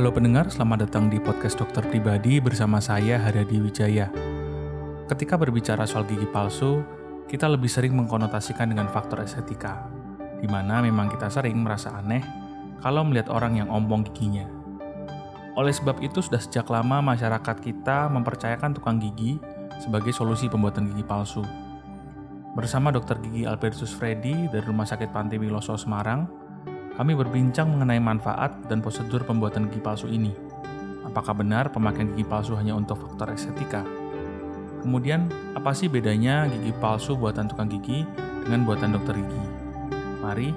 Halo pendengar, selamat datang di podcast dokter pribadi bersama saya Haryadi Wijaya. Ketika berbicara soal gigi palsu, kita lebih sering mengkonotasikan dengan faktor estetika, di mana memang kita sering merasa aneh kalau melihat orang yang ompong giginya. Oleh sebab itu, sudah sejak lama masyarakat kita mempercayakan tukang gigi sebagai solusi pembuatan gigi palsu. Bersama dokter gigi Albertus Freddy dari Rumah Sakit Panti Wiloso Semarang, kami berbincang mengenai manfaat dan prosedur pembuatan gigi palsu ini. Apakah benar pemakaian gigi palsu hanya untuk faktor estetika? Kemudian, apa sih bedanya gigi palsu buatan tukang gigi dengan buatan dokter gigi? Mari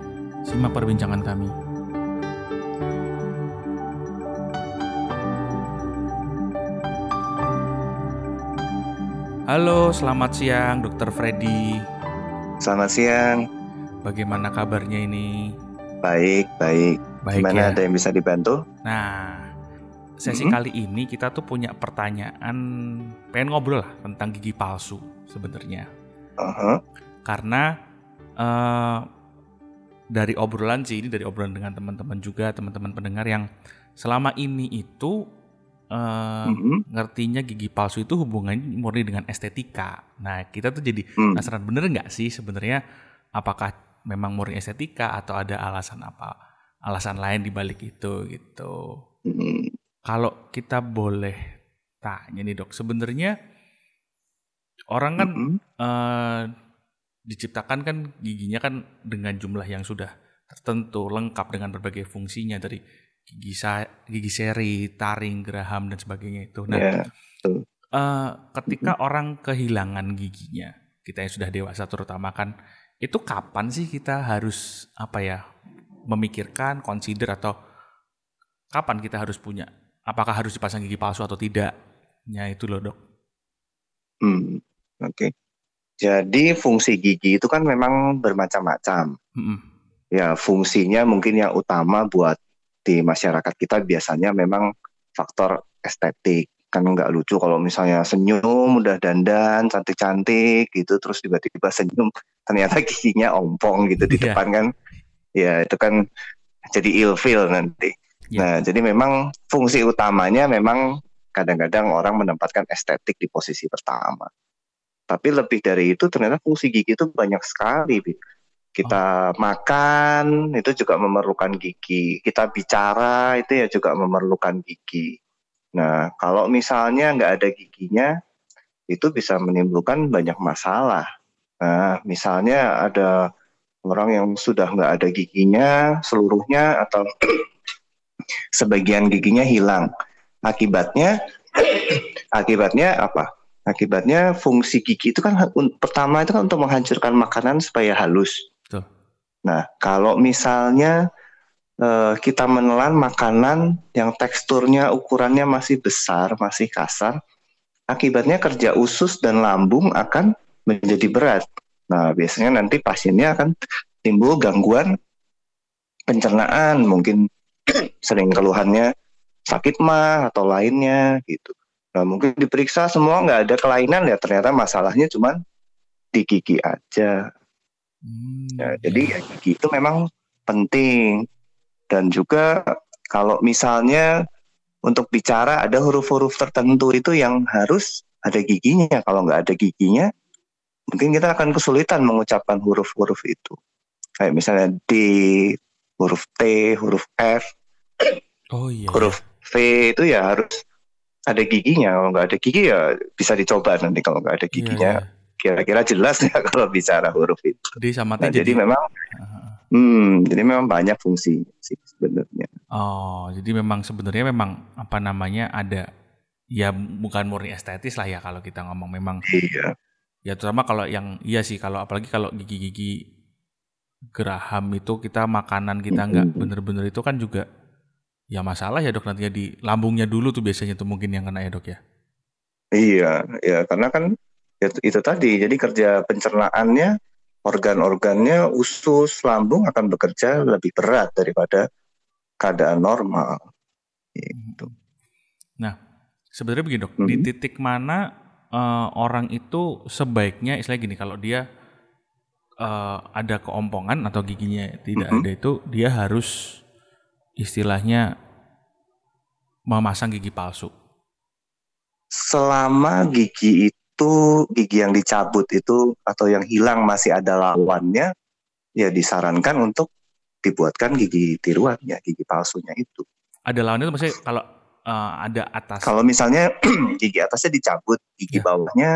simak perbincangan kami. Halo, selamat siang Dokter Freddy. Selamat siang. Bagaimana kabarnya ini? Baik, baik. Baik Gimana ya. ada yang bisa dibantu? Nah, sesi Mhm. kali ini kita tuh punya pertanyaan, pengen ngobrol lah tentang gigi palsu sebenarnya. Aha. Karena eh, dari obrolan sih, ini dari obrolan dengan teman-teman juga, teman-teman pendengar yang selama ini itu eh, Mhm. ngertinya gigi palsu itu hubungannya murni dengan estetika. Nah, kita tuh jadi Hmm. penasaran bener nggak sih sebenarnya apakah memang murni estetika atau ada alasan apa, alasan lain di balik itu gitu. Hmm. Kalau kita boleh tanya nih dok, sebenarnya orang kan Mhm. eh, diciptakan kan giginya kan dengan jumlah yang sudah tertentu, lengkap dengan berbagai fungsinya dari gigi sa- gigi seri, taring, geraham dan sebagainya itu. Nah, Ya. eh, ketika orang kehilangan giginya, kita yang sudah dewasa terutama kan, itu kapan sih kita harus apa ya memikirkan, consider atau kapan kita harus punya? Apakah harus dipasang gigi palsu atau tidak? Ya itu loh dok. Hmm. Oke. Jadi fungsi gigi itu kan memang bermacam-macam. Mm-mm. Ya, fungsinya mungkin yang utama buat di masyarakat kita biasanya memang faktor estetik. Kan nggak lucu kalau misalnya senyum, udah dandan, cantik-cantik gitu, terus tiba-tiba senyum, ternyata giginya ompong gitu di Iya. depan kan. Ya, itu kan jadi ilfeel nanti. Iya. Nah, jadi memang fungsi utamanya memang kadang-kadang orang menempatkan estetik di posisi pertama. Tapi lebih dari itu ternyata fungsi gigi itu banyak sekali. Kita makan itu juga memerlukan gigi. Kita bicara itu ya juga memerlukan gigi. Nah, kalau misalnya nggak ada giginya, itu bisa menimbulkan banyak masalah. Nah, misalnya ada orang yang sudah nggak ada giginya seluruhnya atau sebagian giginya hilang. Akibatnya, akibatnya apa? Akibatnya fungsi gigi itu kan pertama itu kan untuk menghancurkan makanan supaya halus. Betul. Nah, kalau misalnya eh, kita menelan makanan yang teksturnya ukurannya masih besar, masih kasar, akibatnya kerja usus dan lambung akan menjadi berat. Nah, biasanya nanti pasiennya akan timbul gangguan pencernaan, mungkin sering keluhannya sakit mah atau lainnya gitu. Nah, mungkin diperiksa semua nggak ada kelainan ya ternyata masalahnya cuma di gigi aja. Hmm, Ya, jadi ya, gigi itu memang penting dan juga kalau misalnya untuk bicara ada huruf-huruf tertentu itu yang harus ada giginya. Kalau nggak ada giginya, mungkin kita akan kesulitan mengucapkan huruf-huruf itu. Kayak misalnya D, huruf T, huruf F, Oh iya. huruf V itu ya harus ada giginya. Kalau nggak ada gigi ya bisa dicoba nanti kalau nggak ada Iya, giginya. iya. Kira-kira jelas ya kalau bicara huruf itu. D sama T Nah, jadi jadi. memang Ah, Hmm, jadi memang banyak fungsi sih sebenarnya. Oh, jadi memang sebenarnya memang apa namanya ada ya bukan murni estetis lah ya kalau kita ngomong memang Iya. ya terutama kalau yang iya sih kalau apalagi kalau gigi-gigi geraham itu kita makanan kita nggak Mm-mm. bener-bener itu kan juga ya masalah ya dok nantinya di lambungnya dulu tuh biasanya tuh mungkin yang kena ya dok ya. Iya, ya karena kan itu, itu tadi. Jadi kerja pencernaannya, organ-organnya, usus, lambung akan bekerja lebih berat daripada keadaan normal. Gitu. Nah, sebenarnya begini dok, di Mhm. titik mana eh, orang itu sebaiknya, istilahnya gini, kalau dia eh, ada keompongan atau giginya tidak Mhm. ada itu, dia harus istilahnya memasang gigi palsu? Selama gigi itu gigi yang dicabut itu atau yang hilang masih ada lawannya, ya disarankan untuk dibuatkan gigi tiruannya, gigi palsunya itu. Ada lawannya itu maksudnya kalau uh, ada atas. Kalau misalnya gigi atasnya dicabut, gigi ya. bawahnya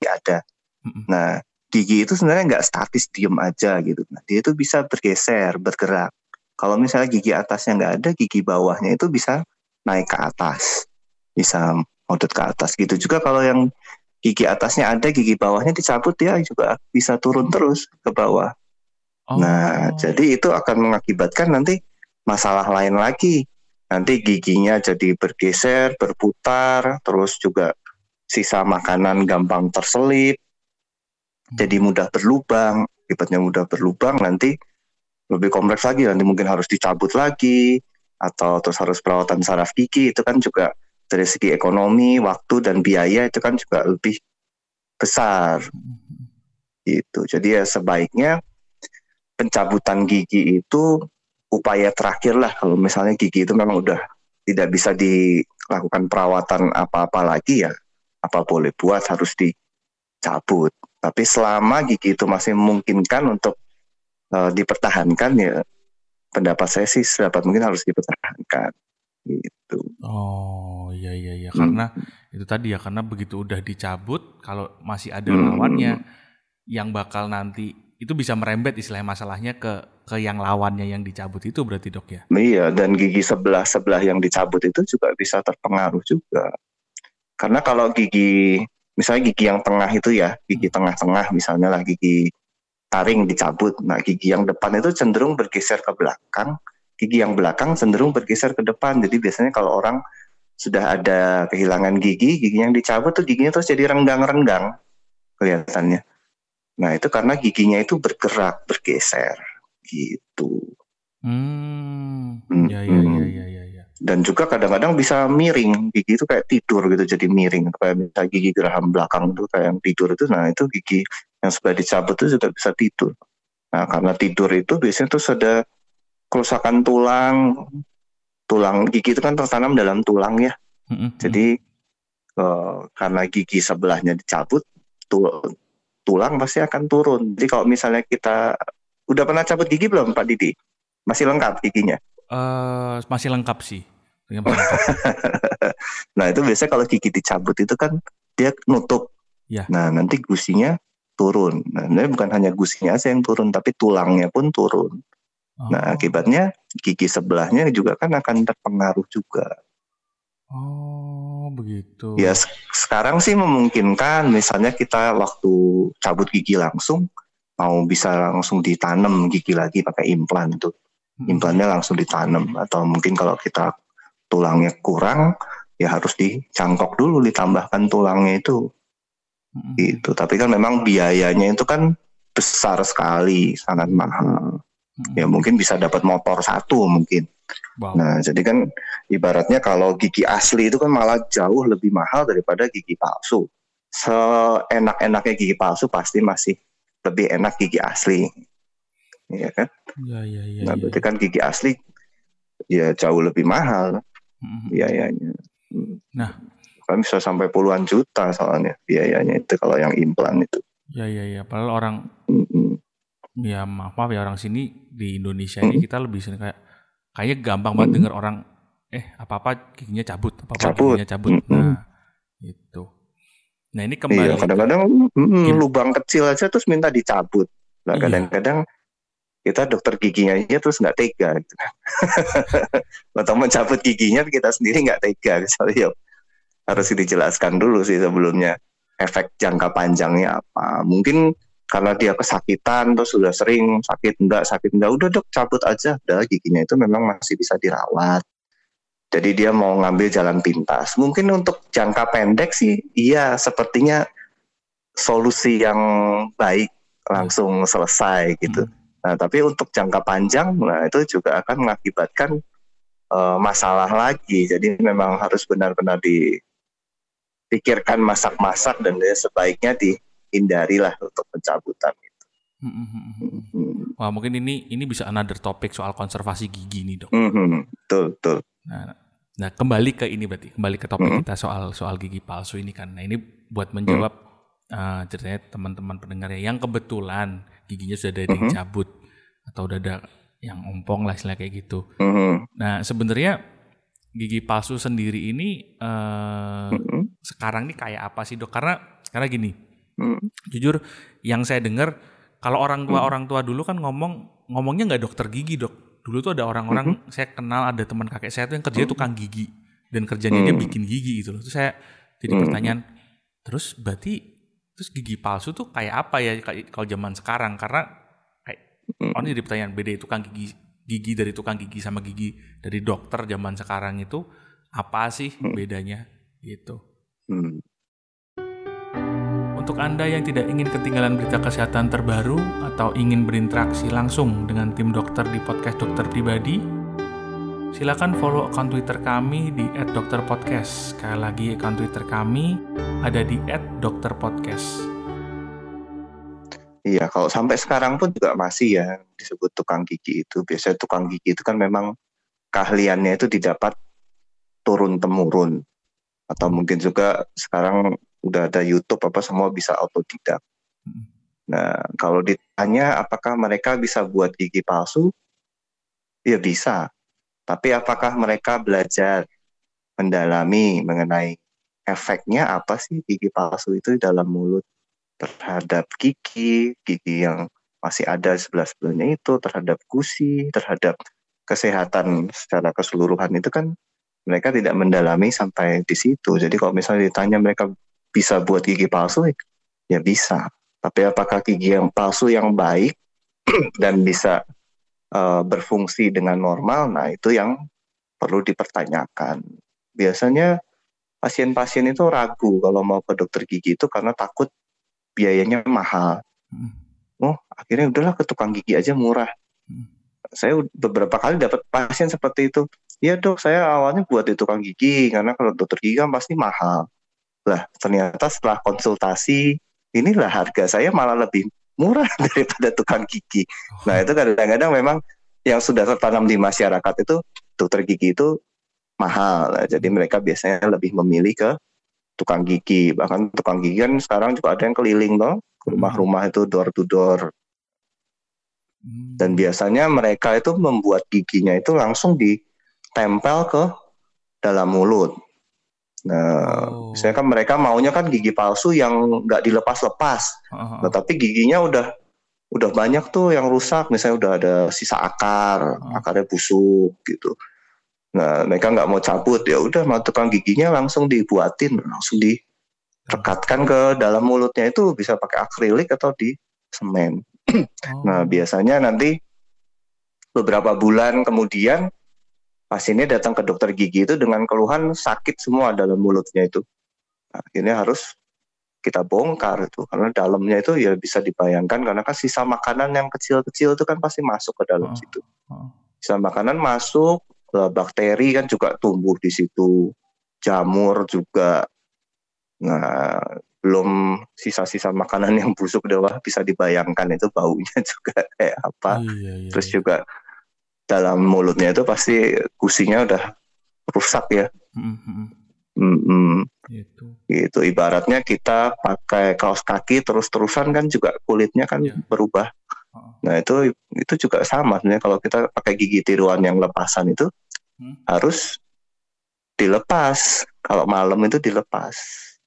nggak ada. Mm -mm. Nah, gigi itu sebenarnya nggak statis diem aja gitu. Nah, dia itu bisa bergeser, bergerak. Kalau misalnya gigi atasnya nggak ada, gigi bawahnya itu bisa naik ke atas, bisa modut ke atas gitu. Juga kalau yang gigi atasnya ada, gigi bawahnya dicabut ya juga bisa turun terus ke bawah. Oh. Nah, jadi itu akan mengakibatkan nanti masalah lain lagi. Nanti giginya jadi bergeser, berputar, terus juga sisa makanan gampang terselip, jadi mudah berlubang, akibatnya mudah berlubang nanti lebih kompleks lagi nanti mungkin harus dicabut lagi atau terus harus perawatan saraf gigi itu kan juga dari segi ekonomi, waktu dan biaya itu kan juga lebih besar. Itu. Jadi ya sebaiknya pencabutan gigi itu upaya terakhir lah kalau misalnya gigi itu memang udah tidak bisa dilakukan perawatan apa-apa lagi ya apa boleh buat harus dicabut. Tapi selama gigi itu masih memungkinkan untuk uh, dipertahankan ya pendapat saya sih sedapat mungkin harus dipertahankan gitu. Oh iya iya iya hmm. karena itu tadi ya karena begitu udah dicabut kalau masih ada hmm. lawannya yang bakal nanti itu bisa merembet istilahnya masalahnya ke ke yang lawannya yang dicabut itu berarti dok ya? Iya dan gigi sebelah sebelah yang dicabut itu juga bisa terpengaruh juga karena kalau gigi misalnya gigi yang tengah itu ya, gigi hmm. tengah-tengah misalnya lah gigi taring dicabut. Nah, gigi yang depan itu cenderung bergeser ke belakang, gigi yang belakang cenderung bergeser ke depan. Jadi biasanya kalau orang sudah ada kehilangan gigi, gigi yang dicabut tuh giginya terus jadi renggang-renggang kelihatannya. Nah, itu karena giginya itu bergerak, bergeser gitu. Hmm. Ya, ya, ya, ya, ya dan juga kadang-kadang bisa miring gigi itu kayak tidur gitu jadi miring kayak misalnya gigi geraham belakang itu kayak yang tidur itu nah itu gigi yang sudah dicabut itu juga bisa tidur nah karena tidur itu biasanya tuh ada kerusakan tulang tulang gigi itu kan tertanam dalam tulang ya mm-hmm. jadi uh, karena gigi sebelahnya dicabut tul tulang pasti akan turun jadi kalau misalnya kita udah pernah cabut gigi belum Pak Didi masih lengkap giginya Uh, masih lengkap sih. nah itu biasanya kalau gigi dicabut itu kan dia nutup. Ya. Nah nanti gusinya turun. Nah ini bukan hanya gusinya aja yang turun, tapi tulangnya pun turun. Nah, oh. Nah akibatnya gigi sebelahnya juga kan akan terpengaruh juga. Oh begitu. Ya sekarang sih memungkinkan misalnya kita waktu cabut gigi langsung mau bisa langsung ditanam gigi lagi pakai implan itu. Hmm. Implannya langsung ditanam atau mungkin kalau kita tulangnya kurang ya harus dicangkok dulu ditambahkan tulangnya itu hmm. itu tapi kan memang biayanya itu kan besar sekali sangat mahal hmm. ya mungkin bisa dapat motor satu mungkin wow. nah jadi kan ibaratnya kalau gigi asli itu kan malah jauh lebih mahal daripada gigi palsu seenak-enaknya gigi palsu pasti masih lebih enak gigi asli ya kan ya, ya, ya, nah berarti ya. kan gigi asli ya jauh lebih mahal mm-hmm. biayanya. Hmm. Nah, kan bisa sampai puluhan juta soalnya biayanya itu kalau yang implan itu. Ya ya ya, padahal orang mm-hmm. Ya maaf, maaf ya orang sini di Indonesia ini kita lebih sering kayak kayaknya gampang banget dengar orang eh apa-apa giginya cabut, apa-apa cabut. giginya cabut. Nah, itu. Nah, ini kembali Iya, kadang-kadang mm, lubang kecil aja terus minta dicabut. Nah, iya. kadang-kadang kita dokter giginya aja terus nggak tega gitu. atau mencabut giginya kita sendiri nggak tega misalnya ya harus dijelaskan dulu sih sebelumnya efek jangka panjangnya apa mungkin karena dia kesakitan terus sudah sering sakit enggak sakit enggak udah dok cabut aja. Udah giginya itu memang masih bisa dirawat. Jadi dia mau ngambil jalan pintas. Mungkin untuk jangka pendek sih iya sepertinya solusi yang baik langsung selesai gitu. Hmm. Nah, tapi untuk jangka panjang, nah itu juga akan mengakibatkan uh, masalah lagi. Jadi memang harus benar-benar dipikirkan masak-masak dan sebaiknya dihindarilah untuk pencabutan itu. Hmm, hmm, hmm, Wah mungkin ini ini bisa another topik soal konservasi gigi nih dok. Hmm, betul betul. Nah, Nah, kembali ke ini berarti, kembali ke topik hmm. kita soal soal gigi palsu ini kan. Nah, ini buat menjawab hmm. uh, ceritanya teman-teman pendengar ya yang kebetulan giginya sudah ada yang cabut atau udah ada yang ompong lah istilah kayak gitu. Hmm. Nah, sebenarnya gigi palsu sendiri ini uh, hmm. sekarang ini kayak apa sih, Dok? Karena karena gini. Hmm. Jujur yang saya dengar kalau orang tua hmm. orang tua dulu kan ngomong ngomongnya nggak dokter gigi, Dok dulu tuh ada orang-orang mm -hmm. saya kenal ada teman kakek saya tuh yang kerja mm -hmm. tukang gigi dan kerjanya mm -hmm. dia bikin gigi gitu loh. Terus saya jadi mm -hmm. pertanyaan, terus berarti terus gigi palsu tuh kayak apa ya kalau zaman sekarang karena kayak mm -hmm. orang jadi pertanyaan beda tukang gigi gigi dari tukang gigi sama gigi dari dokter zaman sekarang itu apa sih bedanya gitu. Mm. Untuk Anda yang tidak ingin ketinggalan berita kesehatan terbaru atau ingin berinteraksi langsung dengan tim dokter di podcast dokter pribadi, silakan follow akun Twitter kami di @dokterpodcast. Sekali lagi akun Twitter kami ada di @dokterpodcast. Iya, kalau sampai sekarang pun juga masih ya disebut tukang gigi itu. Biasanya tukang gigi itu kan memang keahliannya itu didapat turun temurun atau mungkin juga sekarang udah ada YouTube apa semua bisa autodidak. Nah, kalau ditanya apakah mereka bisa buat gigi palsu? Ya bisa. Tapi apakah mereka belajar mendalami mengenai efeknya apa sih gigi palsu itu dalam mulut terhadap gigi, gigi yang masih ada sebelah-sebelahnya itu, terhadap gusi, terhadap kesehatan secara keseluruhan itu kan mereka tidak mendalami sampai di situ. Jadi kalau misalnya ditanya mereka bisa buat gigi palsu? Ya bisa. Tapi apakah gigi yang palsu yang baik dan bisa uh, berfungsi dengan normal? Nah itu yang perlu dipertanyakan. Biasanya pasien-pasien itu ragu kalau mau ke dokter gigi itu karena takut biayanya mahal. Hmm. oh akhirnya udahlah ke tukang gigi aja murah. Hmm. saya beberapa kali dapat pasien seperti itu. Iya dok, saya awalnya buat di tukang gigi karena kalau dokter gigi kan pasti mahal. Lah ternyata setelah konsultasi inilah harga saya malah lebih murah daripada tukang gigi. Nah itu kadang-kadang memang yang sudah tertanam di masyarakat itu dokter gigi itu mahal. Nah, jadi mereka biasanya lebih memilih ke tukang gigi. Bahkan tukang gigi kan sekarang juga ada yang keliling loh ke hmm. rumah-rumah itu door to door. Hmm. Dan biasanya mereka itu membuat giginya itu langsung ditempel ke dalam mulut. Nah, oh. misalnya kan mereka maunya kan gigi palsu yang nggak dilepas-lepas. Uh-huh. Nah, tapi giginya udah udah banyak tuh yang rusak. Misalnya udah ada sisa akar, uh-huh. akarnya busuk gitu. Nah, mereka nggak mau cabut ya udah tukang giginya langsung dibuatin, langsung direkatkan ke dalam mulutnya itu bisa pakai akrilik atau di semen. oh. Nah, biasanya nanti beberapa bulan kemudian pasiennya datang ke dokter gigi itu dengan keluhan sakit semua dalam mulutnya itu. Akhirnya harus kita bongkar itu karena dalamnya itu ya bisa dibayangkan karena kan sisa makanan yang kecil-kecil itu kan pasti masuk ke dalam oh, situ. Oh. Sisa makanan masuk, bakteri kan juga tumbuh di situ, jamur juga. Nah, belum sisa-sisa makanan yang busuk udah bisa dibayangkan itu baunya juga kayak apa. Iya, iya, Terus iya. juga dalam mulutnya itu pasti gusinya udah rusak ya. Mm-hmm. Mm-hmm. Gitu. Gitu. Ibaratnya kita pakai kaos kaki terus-terusan kan juga kulitnya kan yeah. berubah. Oh. Nah itu itu juga sama sebenarnya kalau kita pakai gigi tiruan yang lepasan itu hmm. harus dilepas. Kalau malam itu dilepas.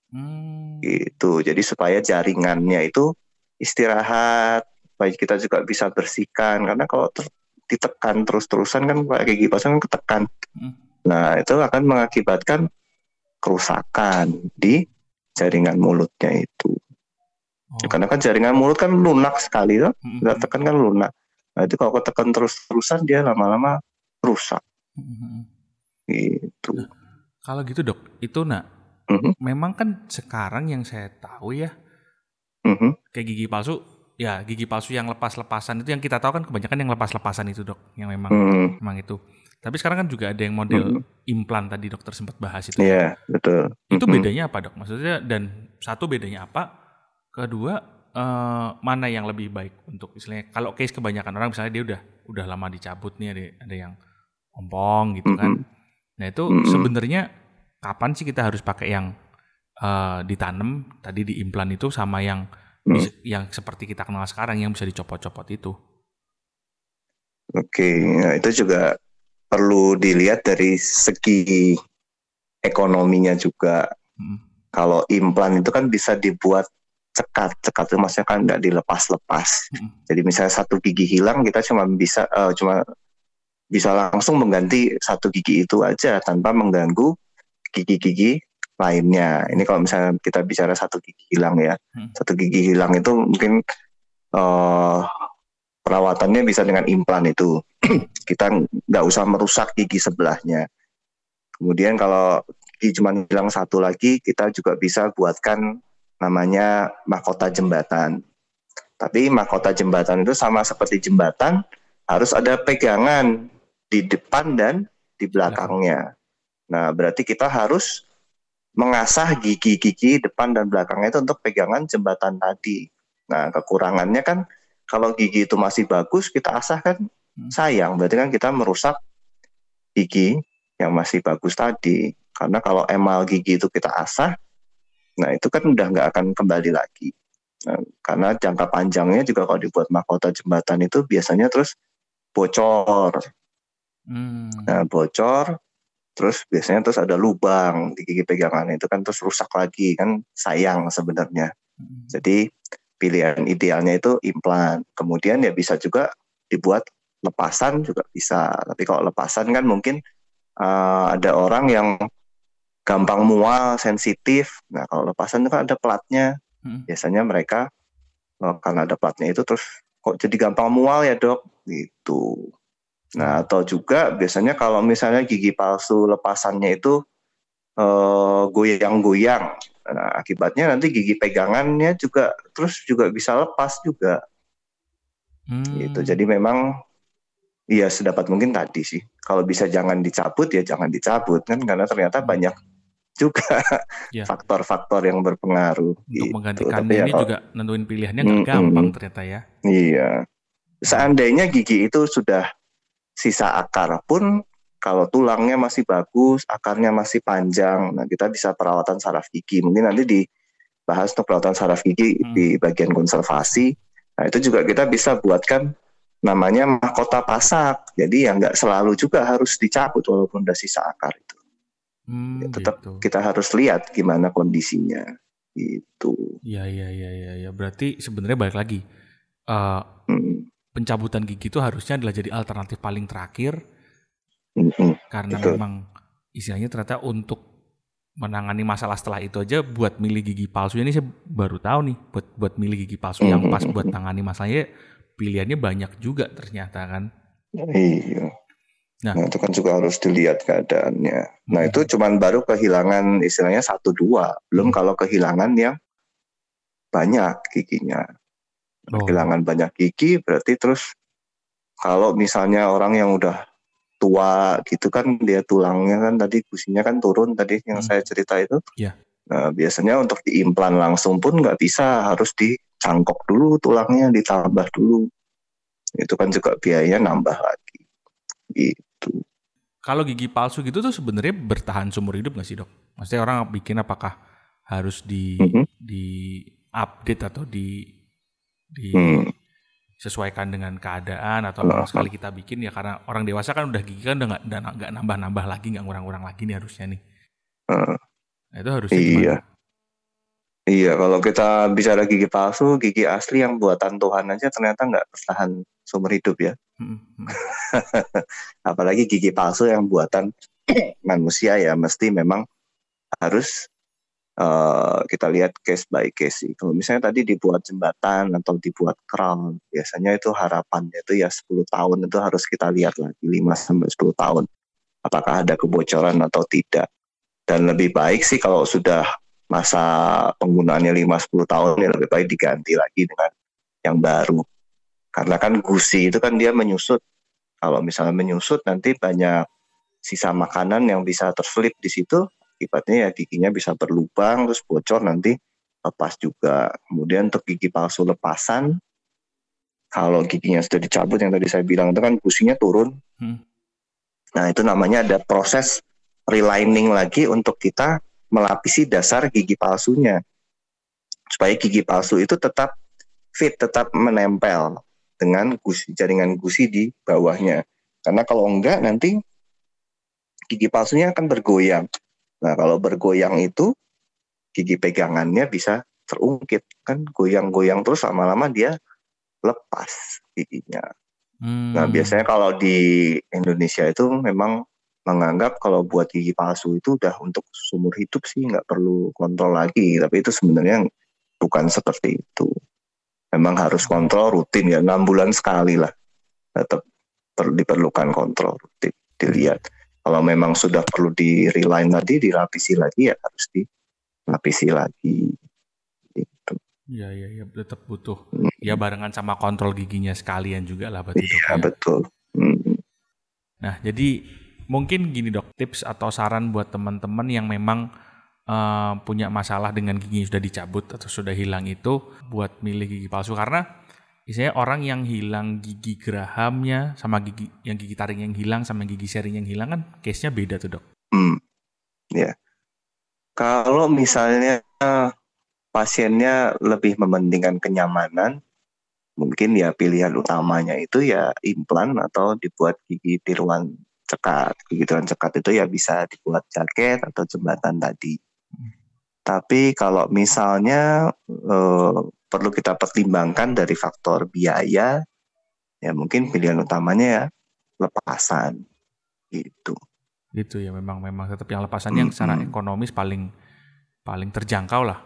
Hmm. Gitu. Jadi supaya jaringannya itu istirahat, supaya kita juga bisa bersihkan karena kalau ter ditekan terus-terusan kan kayak gigi pasang kan ketekan. Hmm. Nah, itu akan mengakibatkan kerusakan di jaringan mulutnya itu. Oh. Karena kan jaringan mulut kan lunak sekali tuh. Hmm. Kita tekan kan lunak. Nah, itu kalau tekan terus-terusan dia lama-lama rusak. Hmm. Gitu. Nah, kalau gitu, Dok, itu nak mm-hmm. memang kan sekarang yang saya tahu ya, mm-hmm. kayak gigi palsu ya gigi palsu yang lepas-lepasan itu yang kita tahu kan kebanyakan yang lepas-lepasan itu dok. Yang memang hmm. memang itu. Tapi sekarang kan juga ada yang model hmm. implan tadi dokter sempat bahas itu. Iya betul. Itu hmm. bedanya apa dok? Maksudnya dan satu bedanya apa? Kedua eh, mana yang lebih baik untuk istilahnya kalau case kebanyakan orang misalnya dia udah udah lama dicabut nih ada ada yang ompong gitu kan. Nah itu mm -hmm. sebenarnya kapan sih kita harus pakai yang uh, ditanam? Tadi di implan itu sama yang mm. yang seperti kita kenal sekarang yang bisa dicopot-copot itu? Oke, nah itu juga perlu dilihat dari segi ekonominya juga. Hmm. Kalau implan itu kan bisa dibuat cekat, cekat itu maksudnya kan nggak dilepas-lepas. Hmm. Jadi misalnya satu gigi hilang, kita cuma bisa uh, cuma bisa langsung mengganti satu gigi itu aja tanpa mengganggu gigi-gigi lainnya. Ini kalau misalnya kita bicara satu gigi hilang ya, hmm. satu gigi hilang itu mungkin uh, perawatannya bisa dengan implan itu. kita nggak usah merusak gigi sebelahnya. Kemudian kalau gigi cuma hilang satu lagi, kita juga bisa buatkan namanya mahkota jembatan. Tapi mahkota jembatan itu sama seperti jembatan, harus ada pegangan di depan dan di belakangnya. Nah, berarti kita harus mengasah gigi-gigi depan dan belakangnya itu untuk pegangan jembatan tadi. Nah, kekurangannya kan kalau gigi itu masih bagus kita asah kan hmm. sayang berarti kan kita merusak gigi yang masih bagus tadi karena kalau emal gigi itu kita asah nah itu kan udah nggak akan kembali lagi nah, karena jangka panjangnya juga kalau dibuat mahkota jembatan itu biasanya terus bocor hmm. nah bocor terus biasanya terus ada lubang di gigi pegangan itu kan terus rusak lagi kan sayang sebenarnya hmm. jadi pilihan idealnya itu implan. Kemudian ya bisa juga dibuat lepasan juga bisa. Tapi kalau lepasan kan mungkin uh, ada orang yang gampang mual, sensitif. Nah kalau lepasan itu kan ada platnya. Hmm. Biasanya mereka oh, karena ada platnya itu terus kok jadi gampang mual ya dok gitu. Nah atau juga biasanya kalau misalnya gigi palsu lepasannya itu uh, goyang-goyang Nah, akibatnya nanti gigi pegangannya juga terus juga bisa lepas juga. Hmm. Gitu. Jadi memang iya sedapat mungkin tadi sih. Kalau bisa jangan dicabut ya jangan dicabut kan karena ternyata banyak juga ya. faktor-faktor yang berpengaruh. Untuk gitu. menggantikan Tapi ya ini ya, juga nentuin pilihannya nggak hmm, gampang ternyata ya. Iya. Seandainya gigi itu sudah sisa akar pun kalau tulangnya masih bagus, akarnya masih panjang, nah kita bisa perawatan saraf gigi. Mungkin nanti dibahas untuk perawatan saraf gigi hmm. di bagian konservasi. Nah itu juga kita bisa buatkan namanya mahkota pasak. Jadi yang nggak selalu juga harus dicabut walaupun udah sisa akar itu. Hmm, ya, tetap gitu. kita harus lihat gimana kondisinya. Itu. Iya iya iya iya. Ya. Berarti sebenarnya balik lagi. Uh, hmm. Pencabutan gigi itu harusnya adalah jadi alternatif paling terakhir hmm Karena Betul. memang istilahnya ternyata untuk menangani masalah setelah itu aja buat milih gigi palsu ini saya baru tahu nih buat buat milih gigi palsu mm-hmm. yang pas buat tangani masalahnya pilihannya banyak juga ternyata kan. Iya. Nah, nah itu kan juga harus dilihat keadaannya. Nah itu cuman baru kehilangan istilahnya satu dua, belum kalau kehilangan yang banyak giginya. Oh. Kehilangan banyak gigi berarti terus kalau misalnya orang yang udah tua gitu kan dia tulangnya kan tadi gusinya kan turun tadi yang hmm. saya cerita itu. Yeah. Nah, biasanya untuk diimplan langsung pun nggak bisa, harus dicangkok dulu tulangnya, ditambah dulu. Itu kan juga biayanya nambah lagi. Gitu. Kalau gigi palsu gitu tuh sebenarnya bertahan seumur hidup nggak sih dok? Maksudnya orang bikin apakah harus di mm -hmm. di update atau di di hmm sesuaikan dengan keadaan atau uh, sekali kita bikin ya karena orang dewasa kan udah gigi kan udah nggak nggak nambah-nambah lagi nggak ngurang-ngurang lagi nih harusnya nih. Uh, nah, itu harusnya iya. Gimana? Iya, kalau kita bicara gigi palsu, gigi asli yang buatan Tuhan aja ternyata nggak bertahan seumur hidup ya. Hmm, hmm. Apalagi gigi palsu yang buatan manusia ya, mesti memang harus uh, kita lihat case by case sih. Kalau misalnya tadi dibuat jembatan atau dibuat crown, biasanya itu harapannya itu ya 10 tahun itu harus kita lihat lagi 5 sampai 10 tahun. Apakah ada kebocoran atau tidak. Dan lebih baik sih kalau sudah masa penggunaannya 5 10 tahun ya lebih baik diganti lagi dengan yang baru. Karena kan gusi itu kan dia menyusut. Kalau misalnya menyusut nanti banyak sisa makanan yang bisa terselip di situ akibatnya ya giginya bisa berlubang terus bocor nanti lepas juga. Kemudian untuk gigi palsu lepasan, kalau giginya sudah dicabut yang tadi saya bilang itu kan gusinya turun. Hmm. Nah itu namanya ada proses relining lagi untuk kita melapisi dasar gigi palsunya supaya gigi palsu itu tetap fit, tetap menempel dengan gusi, jaringan gusi di bawahnya. Karena kalau enggak nanti gigi palsunya akan bergoyang. Nah, kalau bergoyang itu gigi pegangannya bisa terungkit kan goyang-goyang terus lama-lama dia lepas giginya. Hmm. Nah, biasanya kalau di Indonesia itu memang menganggap kalau buat gigi palsu itu udah untuk sumur hidup sih nggak perlu kontrol lagi, tapi itu sebenarnya bukan seperti itu. Memang harus kontrol rutin ya enam bulan sekali lah, tetap perlu diperlukan kontrol rutin dilihat kalau memang sudah perlu di reline tadi dirapisi lagi ya harus dilapisi lagi gitu. Iya iya ya, tetap butuh. Hmm. Ya barengan sama kontrol giginya sekalian juga lah berarti Iya ya. betul. Hmm. Nah jadi mungkin gini dok tips atau saran buat teman-teman yang memang uh, punya masalah dengan gigi yang sudah dicabut atau sudah hilang itu buat milih gigi palsu karena Misalnya orang yang hilang gigi gerahamnya sama gigi yang gigi taring yang hilang sama gigi sharing yang hilang kan case-nya beda tuh dok. Hmm, ya. Kalau misalnya pasiennya lebih mementingkan kenyamanan, mungkin ya pilihan utamanya itu ya implan atau dibuat gigi tiruan cekat. Gigi tiruan cekat itu ya bisa dibuat jaket atau jembatan tadi. Hmm. Tapi kalau misalnya eh, perlu kita pertimbangkan dari faktor biaya, ya mungkin pilihan utamanya ya lepasan gitu. Gitu ya memang memang tetap yang lepasan hmm, yang secara hmm. ekonomis paling paling terjangkau lah.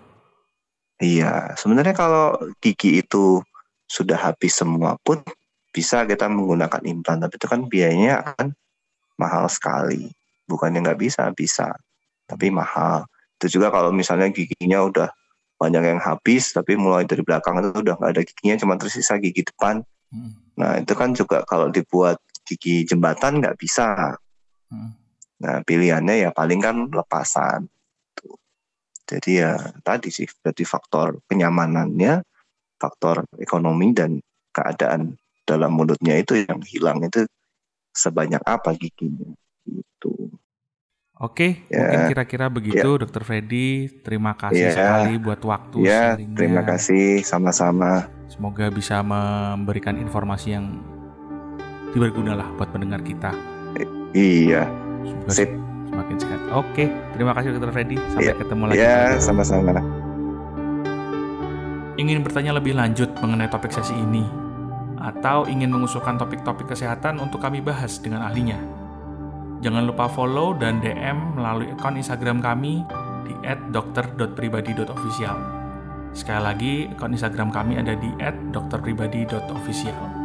Iya, sebenarnya kalau gigi itu sudah habis semua pun bisa kita menggunakan implan, tapi itu kan biayanya akan mahal sekali. Bukannya nggak bisa, bisa, tapi mahal. Itu juga kalau misalnya giginya udah banyak yang habis tapi mulai dari belakang itu udah nggak ada giginya cuma tersisa gigi depan hmm. nah itu kan juga kalau dibuat gigi jembatan nggak bisa hmm. nah pilihannya ya paling kan lepasan tuh. jadi ya tadi sih berarti faktor kenyamanannya faktor ekonomi dan keadaan dalam mulutnya itu yang hilang itu sebanyak apa giginya gitu Oke, ya. mungkin kira-kira begitu, ya. Dokter Freddy. Terima kasih ya. sekali buat waktu. Ya, terima kasih, sama-sama. Semoga bisa memberikan informasi yang berguna lah buat pendengar kita. iya. Semoga Sip. semakin sehat. Oke, terima kasih Dokter Freddy. Sampai ya. ketemu lagi. Ya, sama-sama. Ingin bertanya lebih lanjut mengenai topik sesi ini, atau ingin mengusulkan topik-topik kesehatan untuk kami bahas dengan ahlinya? Jangan lupa follow dan DM melalui akun Instagram kami di @dokter.pribadi.official. Sekali lagi, akun Instagram kami ada di @dokterpribadi.official.